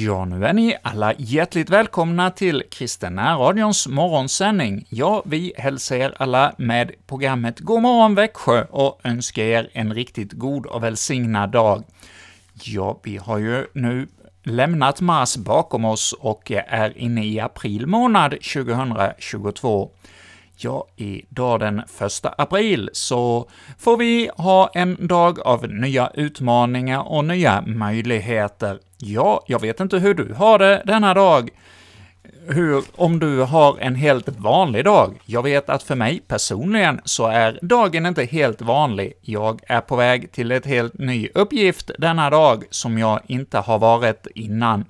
Ja, nu är ni alla hjärtligt välkomna till Kristina radions morgonsändning. Ja, vi hälsar er alla med programmet God morgon Växjö och önskar er en riktigt god och välsignad dag. Ja, vi har ju nu lämnat mars bakom oss och är inne i april månad 2022. Ja, idag den 1 april så får vi ha en dag av nya utmaningar och nya möjligheter. Ja, jag vet inte hur du har det denna dag, hur, om du har en helt vanlig dag. Jag vet att för mig personligen så är dagen inte helt vanlig. Jag är på väg till ett helt ny uppgift denna dag som jag inte har varit innan.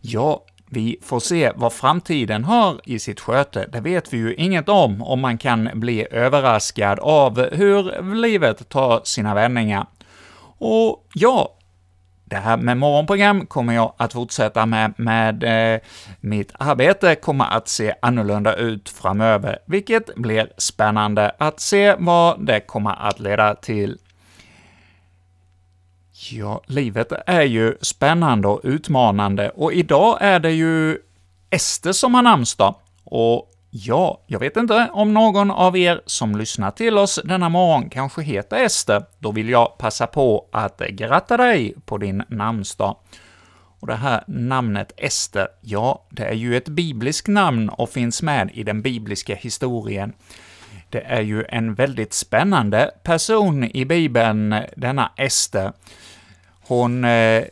Ja, vi får se vad framtiden har i sitt sköte, det vet vi ju inget om, och man kan bli överraskad av hur livet tar sina vändningar. Och ja, det här med morgonprogram kommer jag att fortsätta med, med eh, mitt arbete kommer att se annorlunda ut framöver, vilket blir spännande att se vad det kommer att leda till. Ja, livet är ju spännande och utmanande, och idag är det ju Ester som har namnsdag. Och ja, jag vet inte om någon av er som lyssnar till oss denna morgon kanske heter Ester. Då vill jag passa på att gratta dig på din namnsdag. Och det här namnet Ester, ja, det är ju ett bibliskt namn och finns med i den bibliska historien. Det är ju en väldigt spännande person i Bibeln, denna Ester. Hon eh,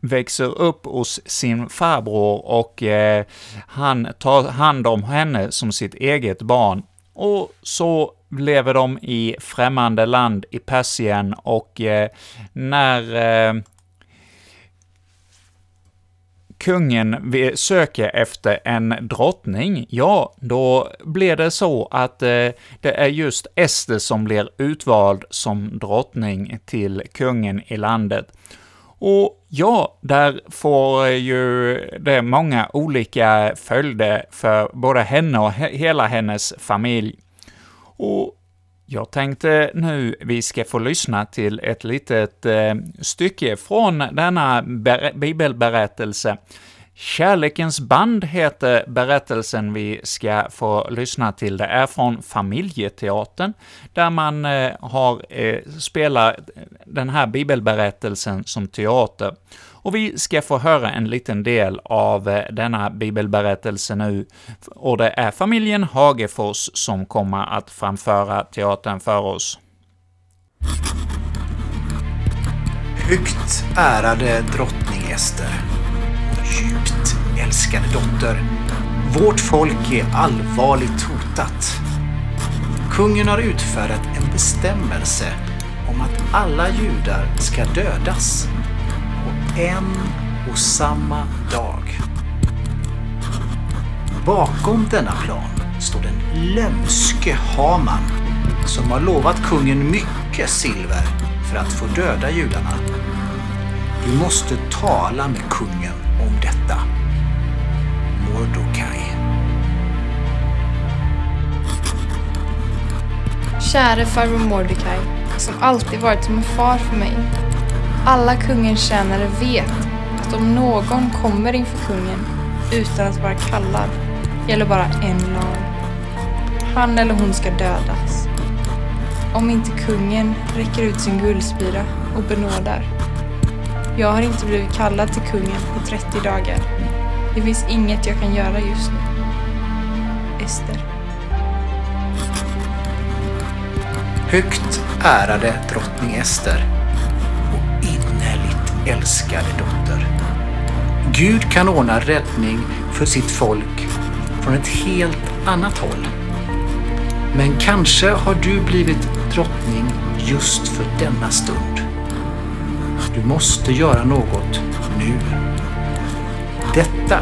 växer upp hos sin farbror och eh, han tar hand om henne som sitt eget barn. Och så lever de i främmande land i Persien och eh, när eh, kungen söker efter en drottning, ja, då blir det så att eh, det är just Ester som blir utvald som drottning till kungen i landet. Och ja, där får ju det många olika följder för både henne och he hela hennes familj. Och jag tänkte nu vi ska få lyssna till ett litet eh, stycke från denna bibelberättelse. Kärlekens band heter berättelsen vi ska få lyssna till. Det är från Familjeteatern, där man eh, har eh, spelat den här bibelberättelsen som teater. Och vi ska få höra en liten del av eh, denna bibelberättelse nu, och det är familjen Hagefors som kommer att framföra teatern för oss. Högt ärade drottning Ester, djupt älskade dotter, vårt folk är allvarligt hotat. Kungen har utfärdat en bestämmelse om att alla judar ska dödas en och samma dag. Bakom denna plan står den lömske Haman som har lovat kungen mycket silver för att få döda judarna. Du måste tala med kungen om detta. Mordokaj. Käre farbror Mordecai, som alltid varit som en far för mig alla kungens tjänare vet att om någon kommer inför kungen utan att vara kallad gäller bara en lag. Han eller hon ska dödas. Om inte kungen räcker ut sin guldspira och benådar. Jag har inte blivit kallad till kungen på 30 dagar. Det finns inget jag kan göra just nu. Ester. Högt ärade drottning Ester älskade dotter. Gud kan ordna räddning för sitt folk från ett helt annat håll. Men kanske har du blivit drottning just för denna stund. Du måste göra något nu. Detta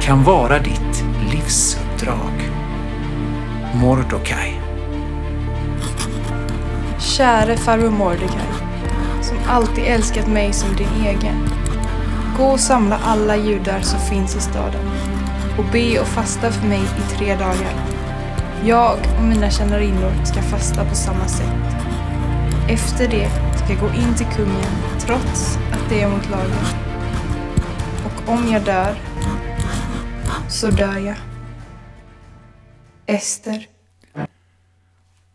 kan vara ditt livsuppdrag. Mordokaj. Käre farbror Mordecai som alltid älskat mig som din egen. Gå och samla alla judar som finns i staden och be och fasta för mig i tre dagar. Jag och mina tjänarinnor ska fasta på samma sätt. Efter det ska jag gå in till kungen trots att det är mot lagen. Och om jag dör, så dör jag. Ester.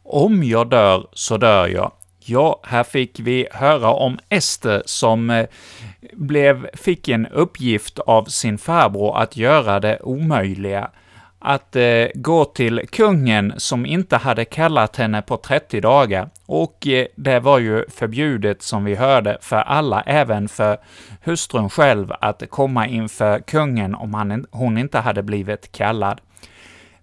Om jag dör så dör jag. Ja, här fick vi höra om Ester som eh, blev, fick en uppgift av sin farbror att göra det omöjliga. Att eh, gå till kungen som inte hade kallat henne på 30 dagar. Och eh, det var ju förbjudet, som vi hörde, för alla, även för hustrun själv, att komma inför kungen om han, hon inte hade blivit kallad.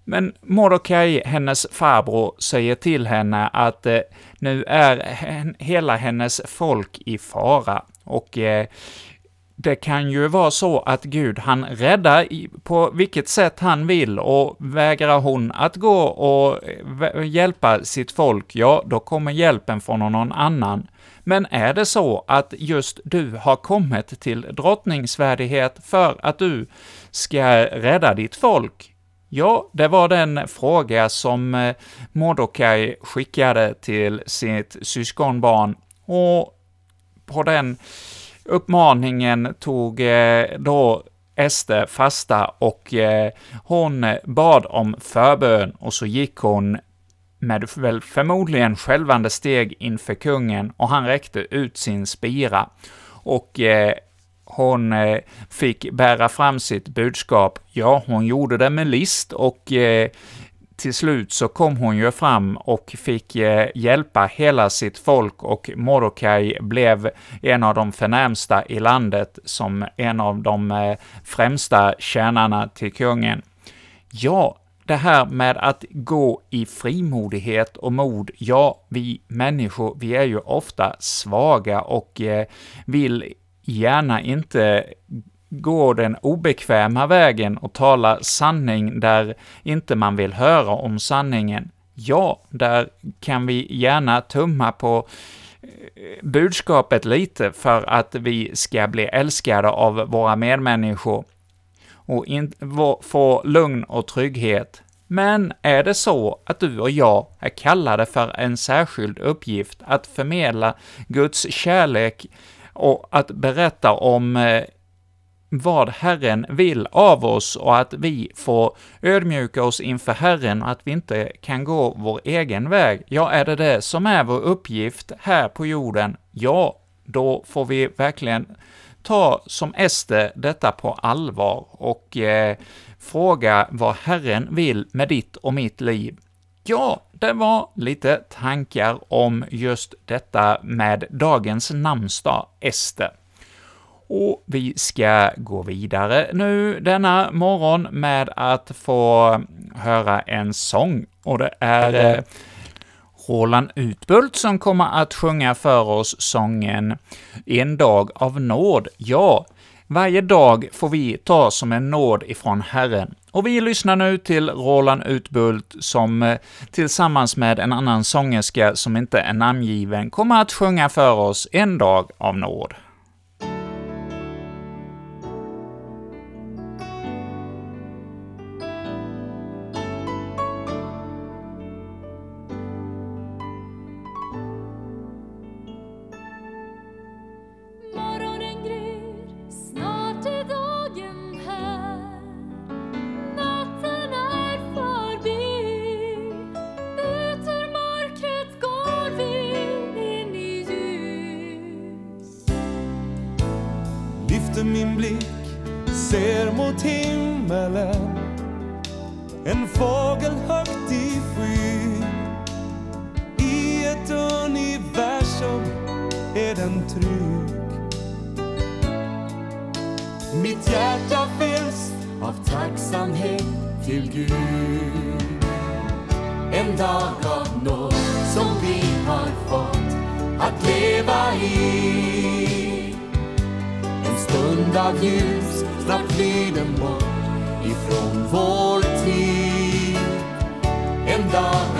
Men Mordecai, hennes farbror, säger till henne att eh, nu är hela hennes folk i fara, och eh, det kan ju vara så att Gud, han räddar på vilket sätt han vill, och vägrar hon att gå och eh, hjälpa sitt folk, ja, då kommer hjälpen från någon annan. Men är det så att just du har kommit till drottningsvärdighet för att du ska rädda ditt folk, Ja, det var den fråga som eh, Mordokaj skickade till sitt syskonbarn, och på den uppmaningen tog eh, då Ester fasta och eh, hon bad om förbön och så gick hon med väl förmodligen skälvande steg inför kungen och han räckte ut sin spira. Och eh, hon eh, fick bära fram sitt budskap. Ja, hon gjorde det med list och eh, till slut så kom hon ju fram och fick eh, hjälpa hela sitt folk och Mordokaj blev en av de förnämsta i landet som en av de eh, främsta tjänarna till kungen. Ja, det här med att gå i frimodighet och mod, ja, vi människor, vi är ju ofta svaga och eh, vill gärna inte gå den obekväma vägen och tala sanning där inte man vill höra om sanningen. Ja, där kan vi gärna tumma på eh, budskapet lite för att vi ska bli älskade av våra medmänniskor och in, få lugn och trygghet. Men är det så att du och jag är kallade för en särskild uppgift att förmedla Guds kärlek och att berätta om eh, vad Herren vill av oss och att vi får ödmjuka oss inför Herren och att vi inte kan gå vår egen väg. Ja, är det det som är vår uppgift här på jorden, ja, då får vi verkligen ta som Ester detta på allvar och eh, fråga vad Herren vill med ditt och mitt liv. Ja, det var lite tankar om just detta med dagens namnsdag, Ester. Och vi ska gå vidare nu denna morgon med att få höra en sång, och det är eh, Roland Utbult som kommer att sjunga för oss sången ”En dag av nåd”. Ja, varje dag får vi ta som en nåd ifrån Herren. Och vi lyssnar nu till Roland Utbult som eh, tillsammans med en annan sångerska som inte är namngiven kommer att sjunga för oss En dag av nåd. En fågel högt i skyn. I ett universum är den trygg. Mitt hjärta fylls av tacksamhet till Gud. En dag av nåd som vi har fått att leva i. En stund av ljus, snart flyr den bort ifrån vår tid. Dog.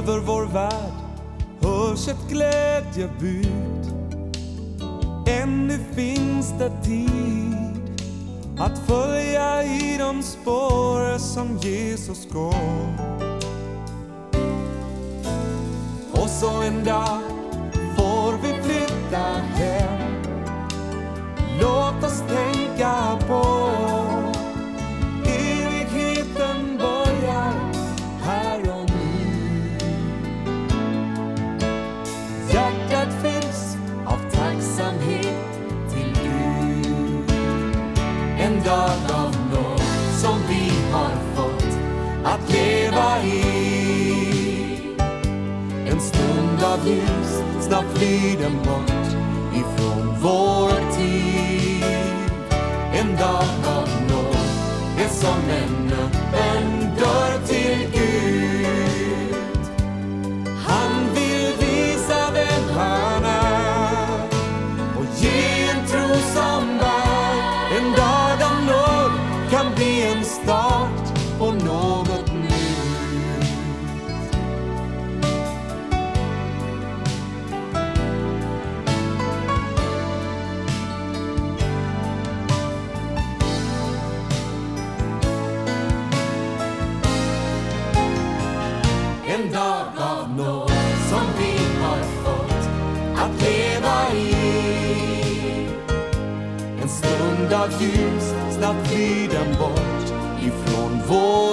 Över vår värld hörs ett glädjebud. Ännu finns det tid att följa i de spår som Jesus går. Och så en dag stund av ljus, snabbt flyr den bort ifrån vår tid. En dag av nåd är som en av ljus, snabbt flyr den bort ifrån vår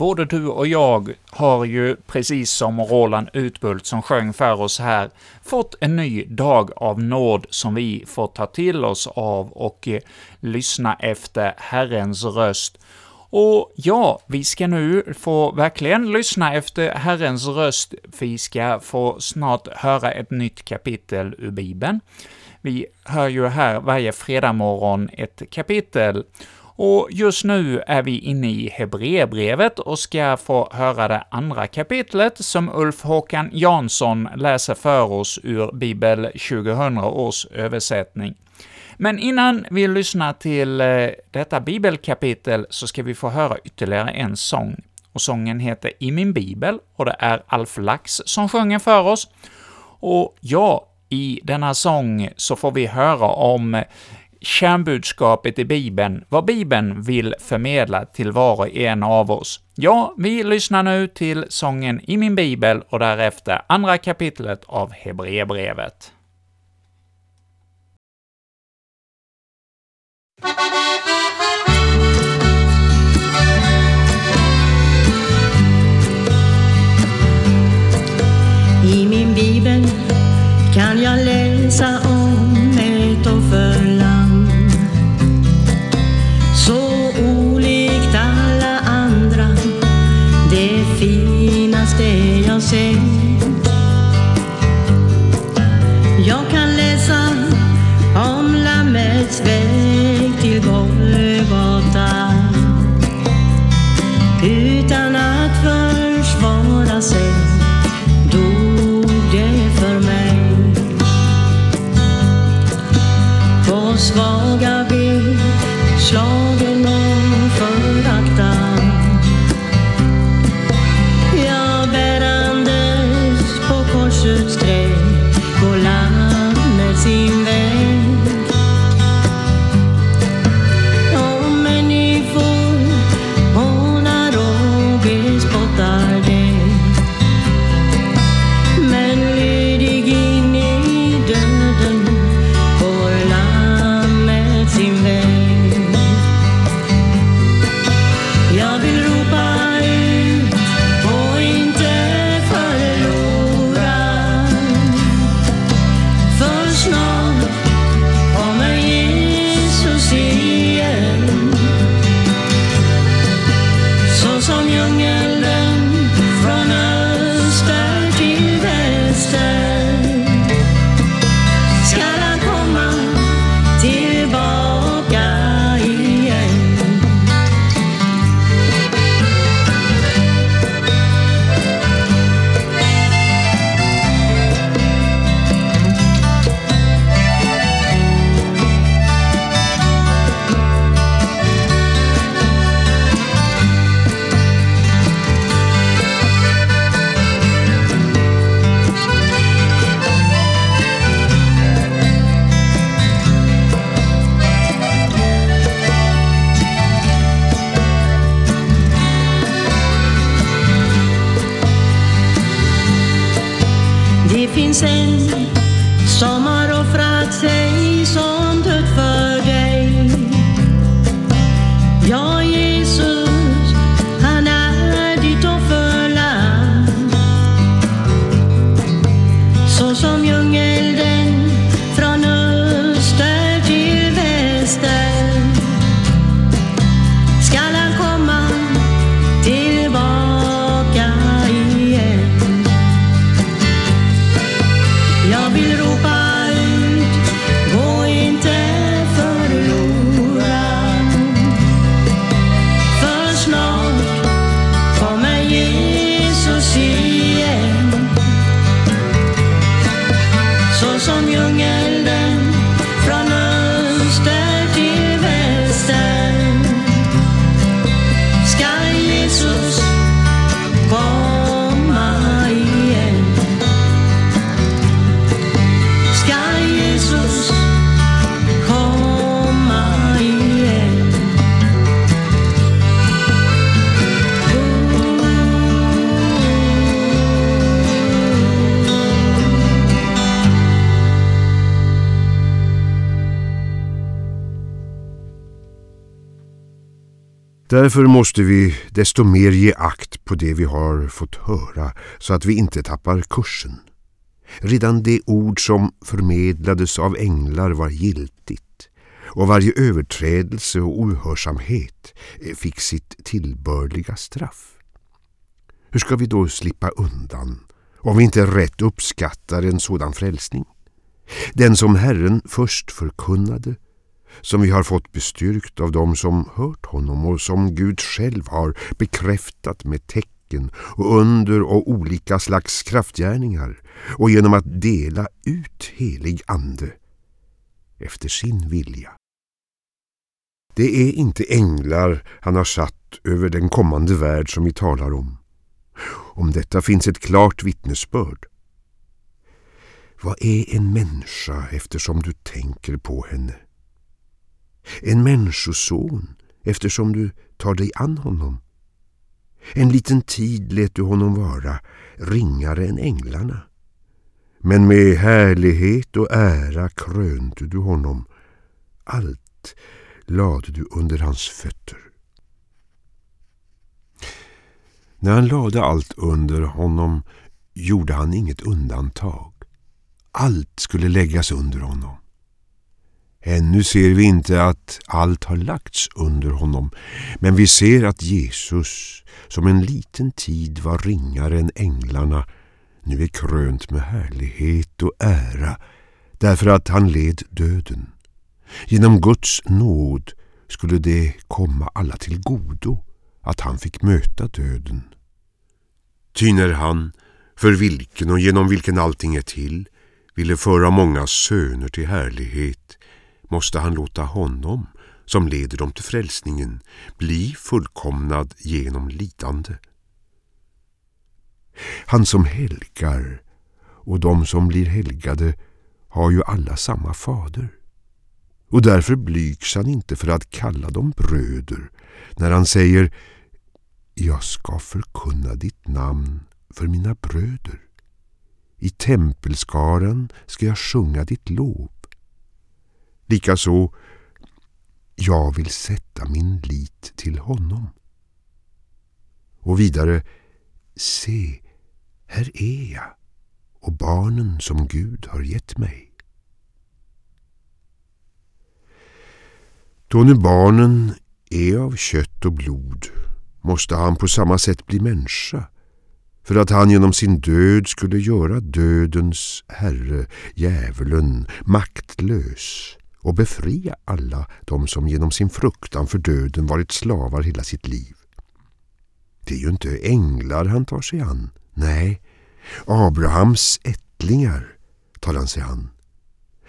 både du och jag har ju, precis som Roland Utbult som sjöng för oss här, fått en ny dag av nåd som vi får ta till oss av och eh, lyssna efter Herrens röst. Och ja, vi ska nu få verkligen lyssna efter Herrens röst. Vi ska få snart höra ett nytt kapitel ur Bibeln. Vi hör ju här varje fredag morgon ett kapitel, och just nu är vi inne i Hebreerbrevet och ska få höra det andra kapitlet som Ulf Håkan Jansson läser för oss ur Bibel 2000 års översättning. Men innan vi lyssnar till eh, detta bibelkapitel så ska vi få höra ytterligare en sång. Och sången heter I min bibel, och det är Alf Lax som sjunger för oss. Och ja, i denna sång så får vi höra om kärnbudskapet i Bibeln, vad Bibeln vill förmedla till var och en av oss. Ja, vi lyssnar nu till sången I min bibel och därefter andra kapitlet av Hebreerbrevet. Därför måste vi desto mer ge akt på det vi har fått höra så att vi inte tappar kursen. Redan det ord som förmedlades av änglar var giltigt och varje överträdelse och ohörsamhet eh, fick sitt tillbörliga straff. Hur ska vi då slippa undan om vi inte rätt uppskattar en sådan frälsning? Den som Herren först förkunnade, som vi har fått bestyrkt av dem som hört honom och som Gud själv har bekräftat med tecken och under och olika slags kraftgärningar och genom att dela ut helig ande efter sin vilja. Det är inte änglar han har satt över den kommande värld som vi talar om. Om detta finns ett klart vittnesbörd. Vad är en människa eftersom du tänker på henne? En människoson eftersom du tar dig an honom. En liten tid lät du honom vara ringare än änglarna. Men med härlighet och ära krönte du honom. Allt lade du under hans fötter. När han lade allt under honom gjorde han inget undantag. Allt skulle läggas under honom. Ännu ser vi inte att allt har lagts under honom, men vi ser att Jesus, som en liten tid var ringare än änglarna, nu är krönt med härlighet och ära därför att han led döden. Genom Guds nåd skulle det komma alla till godo att han fick möta döden. Ty när han, för vilken och genom vilken allting är till, ville föra många söner till härlighet måste han låta honom, som leder dem till frälsningen, bli fullkomnad genom lidande. Han som helgar och de som blir helgade har ju alla samma fader. Och därför blygs han inte för att kalla dem bröder när han säger Jag ska förkunna ditt namn för mina bröder. I tempelskaran ska jag sjunga ditt lov. Likaså, jag vill sätta min lit till honom. Och vidare, se, här är jag och barnen som Gud har gett mig. Då nu barnen är av kött och blod måste han på samma sätt bli människa för att han genom sin död skulle göra dödens herre, djävulen, maktlös och befria alla de som genom sin fruktan för döden varit slavar hela sitt liv. Det är ju inte änglar han tar sig an. Nej, Abrahams ättlingar tar han sig an.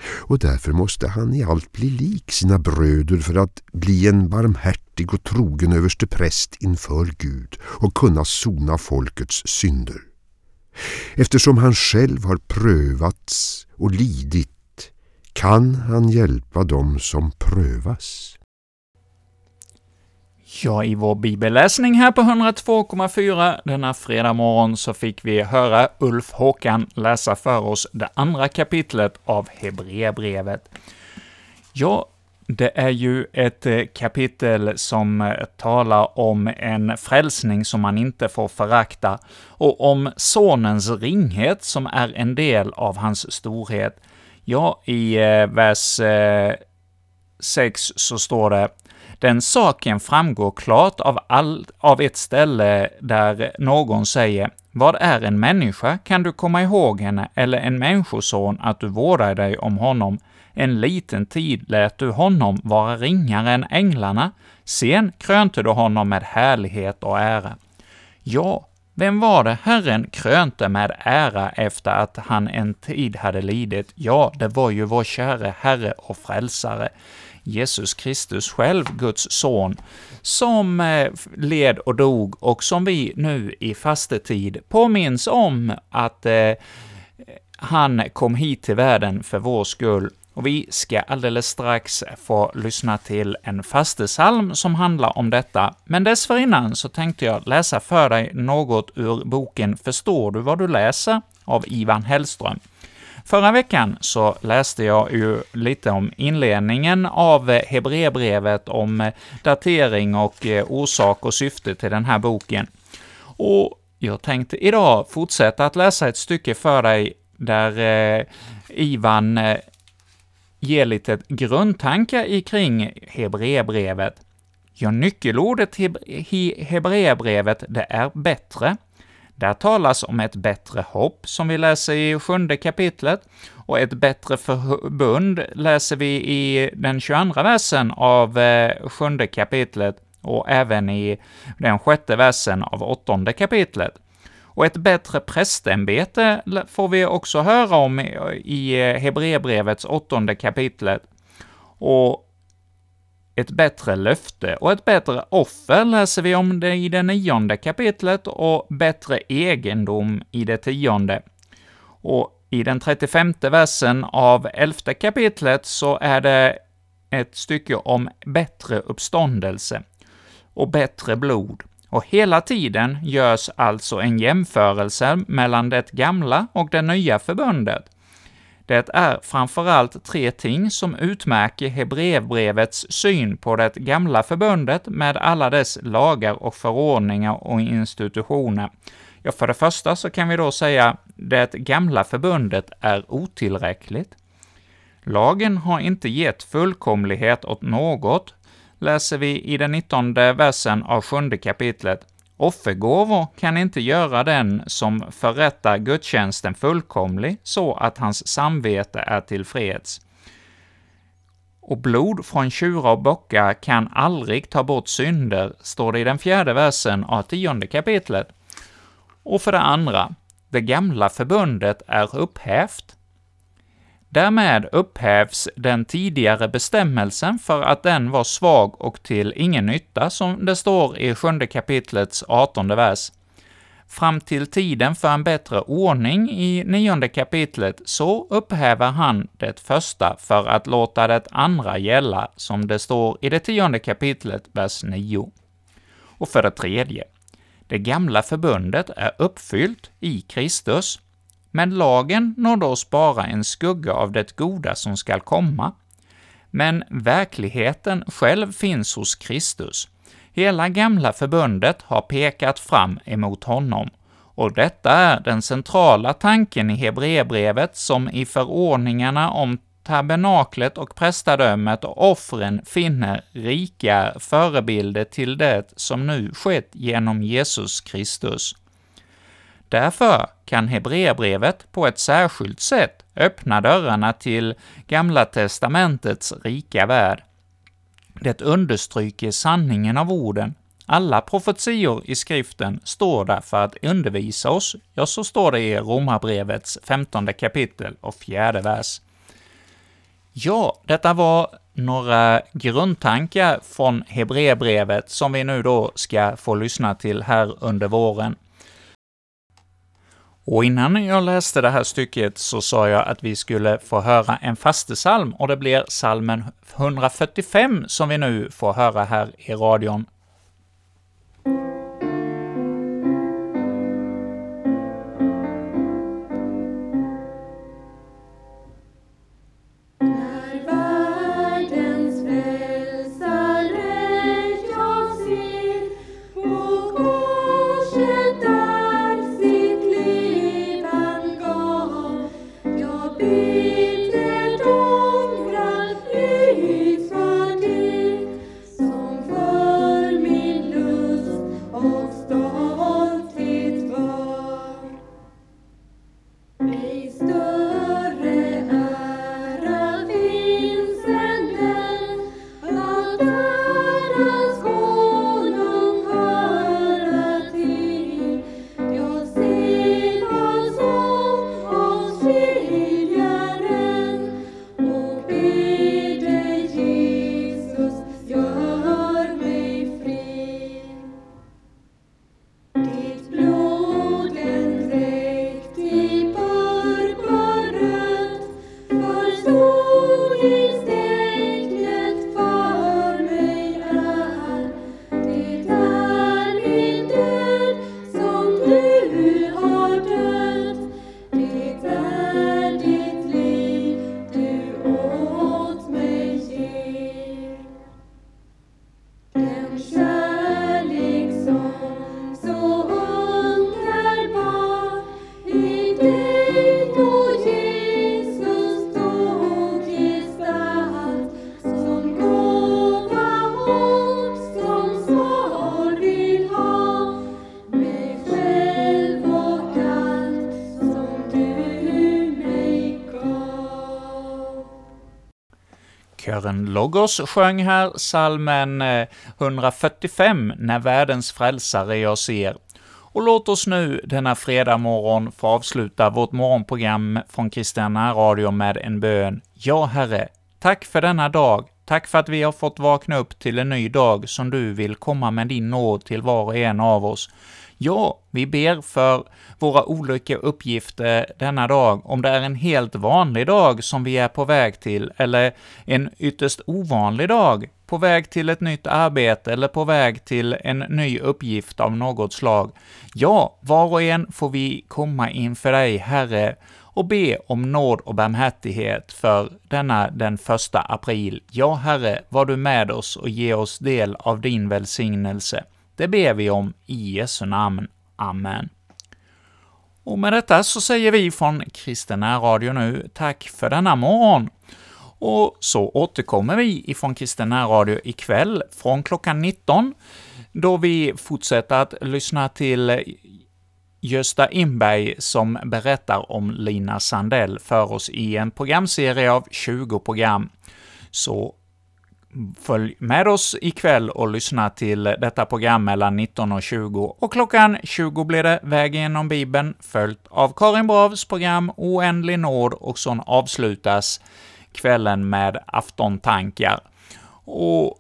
Och därför måste han i allt bli lik sina bröder för att bli en barmhärtig och trogen överste präst inför Gud och kunna sona folkets synder. Eftersom han själv har prövats och lidit kan han hjälpa dem som prövas. Ja, i vår bibelläsning här på 102,4 denna fredag morgon så fick vi höra Ulf Håkan läsa för oss det andra kapitlet av Hebreerbrevet. Ja, det är ju ett eh, kapitel som eh, talar om en frälsning som man inte får förakta, och om Sonens ringhet som är en del av hans storhet. Ja, i eh, vers eh, 6 så står det den saken framgår klart av, all, av ett ställe där någon säger ”Vad är en människa? Kan du komma ihåg henne? Eller en människoson att du vårdar dig om honom? En liten tid lät du honom vara ringare än änglarna, sen krönte du honom med härlighet och ära. Ja, vem var det Herren krönte med ära efter att han en tid hade lidit? Ja, det var ju vår käre Herre och Frälsare. Jesus Kristus själv, Guds son, som eh, led och dog och som vi nu i fastetid påminns om att eh, han kom hit till världen för vår skull. Och vi ska alldeles strax få lyssna till en fastesalm som handlar om detta, men dessförinnan så tänkte jag läsa för dig något ur boken ”Förstår du vad du läser?” av Ivan Hellström. Förra veckan så läste jag ju lite om inledningen av Hebreerbrevet, om eh, datering och eh, orsak och syfte till den här boken. Och jag tänkte idag fortsätta att läsa ett stycke för dig där eh, Ivan eh, ge lite grundtankar kring Hebreerbrevet. Ja, nyckelordet i Hebreerbrevet, det är bättre. Där talas om ett bättre hopp, som vi läser i sjunde kapitlet, och ett bättre förbund läser vi i den 22 versen av eh, sjunde kapitlet, och även i den sjätte versen av åttonde kapitlet. Och ett bättre prästämbete får vi också höra om i eh, Hebreerbrevets åttonde kapitlet. Och ett bättre löfte och ett bättre offer läser vi om det i det nionde kapitlet och bättre egendom i det tionde. Och i den 35 versen av elfte kapitlet så är det ett stycke om bättre uppståndelse och bättre blod. Och hela tiden görs alltså en jämförelse mellan det gamla och det nya förbundet. Det är framförallt tre ting som utmärker Hebreerbrevets syn på det gamla förbundet med alla dess lagar och förordningar och institutioner. Ja, för det första så kan vi då säga det gamla förbundet är otillräckligt. Lagen har inte gett fullkomlighet åt något, läser vi i den 19 versen av sjunde kapitlet. Offergåvor kan inte göra den som förrättar gudstjänsten fullkomlig, så att hans samvete är tillfreds. Och blod från tjurar och bockar kan aldrig ta bort synder, står det i den fjärde versen av tionde kapitlet. Och för det andra, det gamla förbundet är upphävt. Därmed upphävs den tidigare bestämmelsen för att den var svag och till ingen nytta, som det står i sjunde kapitlets artonde vers. Fram till tiden för en bättre ordning i nionde kapitlet så upphäver han det första för att låta det andra gälla, som det står i det tionde kapitlet, vers 9. Och för det tredje, det gamla förbundet är uppfyllt i Kristus, men lagen nådde oss bara en skugga av det goda som skall komma. Men verkligheten själv finns hos Kristus. Hela gamla förbundet har pekat fram emot honom, och detta är den centrala tanken i Hebreerbrevet som i förordningarna om tabernaklet och prästadömet och offren finner rika förebilder till det som nu skett genom Jesus Kristus. Därför kan Hebreerbrevet på ett särskilt sätt öppna dörrarna till Gamla testamentets rika värld. Det understryker sanningen av orden. Alla profetior i skriften står där för att undervisa oss, ja, så står det i Romarbrevets femtonde kapitel och fjärde vers. Ja, detta var några grundtankar från Hebreerbrevet som vi nu då ska få lyssna till här under våren. Och innan jag läste det här stycket så sa jag att vi skulle få höra en fastesalm, och det blir salmen 145 som vi nu får höra här i radion. Kören Logos sjöng här salmen eh, 145, När världens frälsare jag ser. Och låt oss nu denna fredag morgon få avsluta vårt morgonprogram från Kristina Radio med en bön. Ja, Herre, tack för denna dag. Tack för att vi har fått vakna upp till en ny dag som du vill komma med din nåd till var och en av oss. Ja, vi ber för våra olika uppgifter denna dag, om det är en helt vanlig dag som vi är på väg till, eller en ytterst ovanlig dag, på väg till ett nytt arbete eller på väg till en ny uppgift av något slag. Ja, var och en får vi komma inför dig, Herre, och be om nåd och barmhärtighet för denna den första april. Ja, Herre, var du med oss och ge oss del av din välsignelse. Det ber vi om i Jesu namn. Amen. Och med detta så säger vi från Kristen Radio nu tack för denna morgon. Och så återkommer vi ifrån Kristen Radio ikväll från klockan 19, då vi fortsätter att lyssna till Gösta Inberg som berättar om Lina Sandell för oss i en programserie av 20 program. Så Följ med oss ikväll och lyssna till detta program mellan 19 och 20, och klockan 20 blir det Väg genom Bibeln, följt av Karin Bravs program Oändlig nåd, och så avslutas kvällen med aftontankar. Och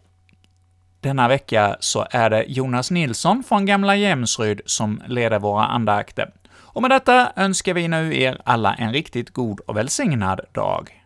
denna vecka så är det Jonas Nilsson från Gamla Jämsryd som leder våra andakter. Och med detta önskar vi nu er alla en riktigt god och välsignad dag.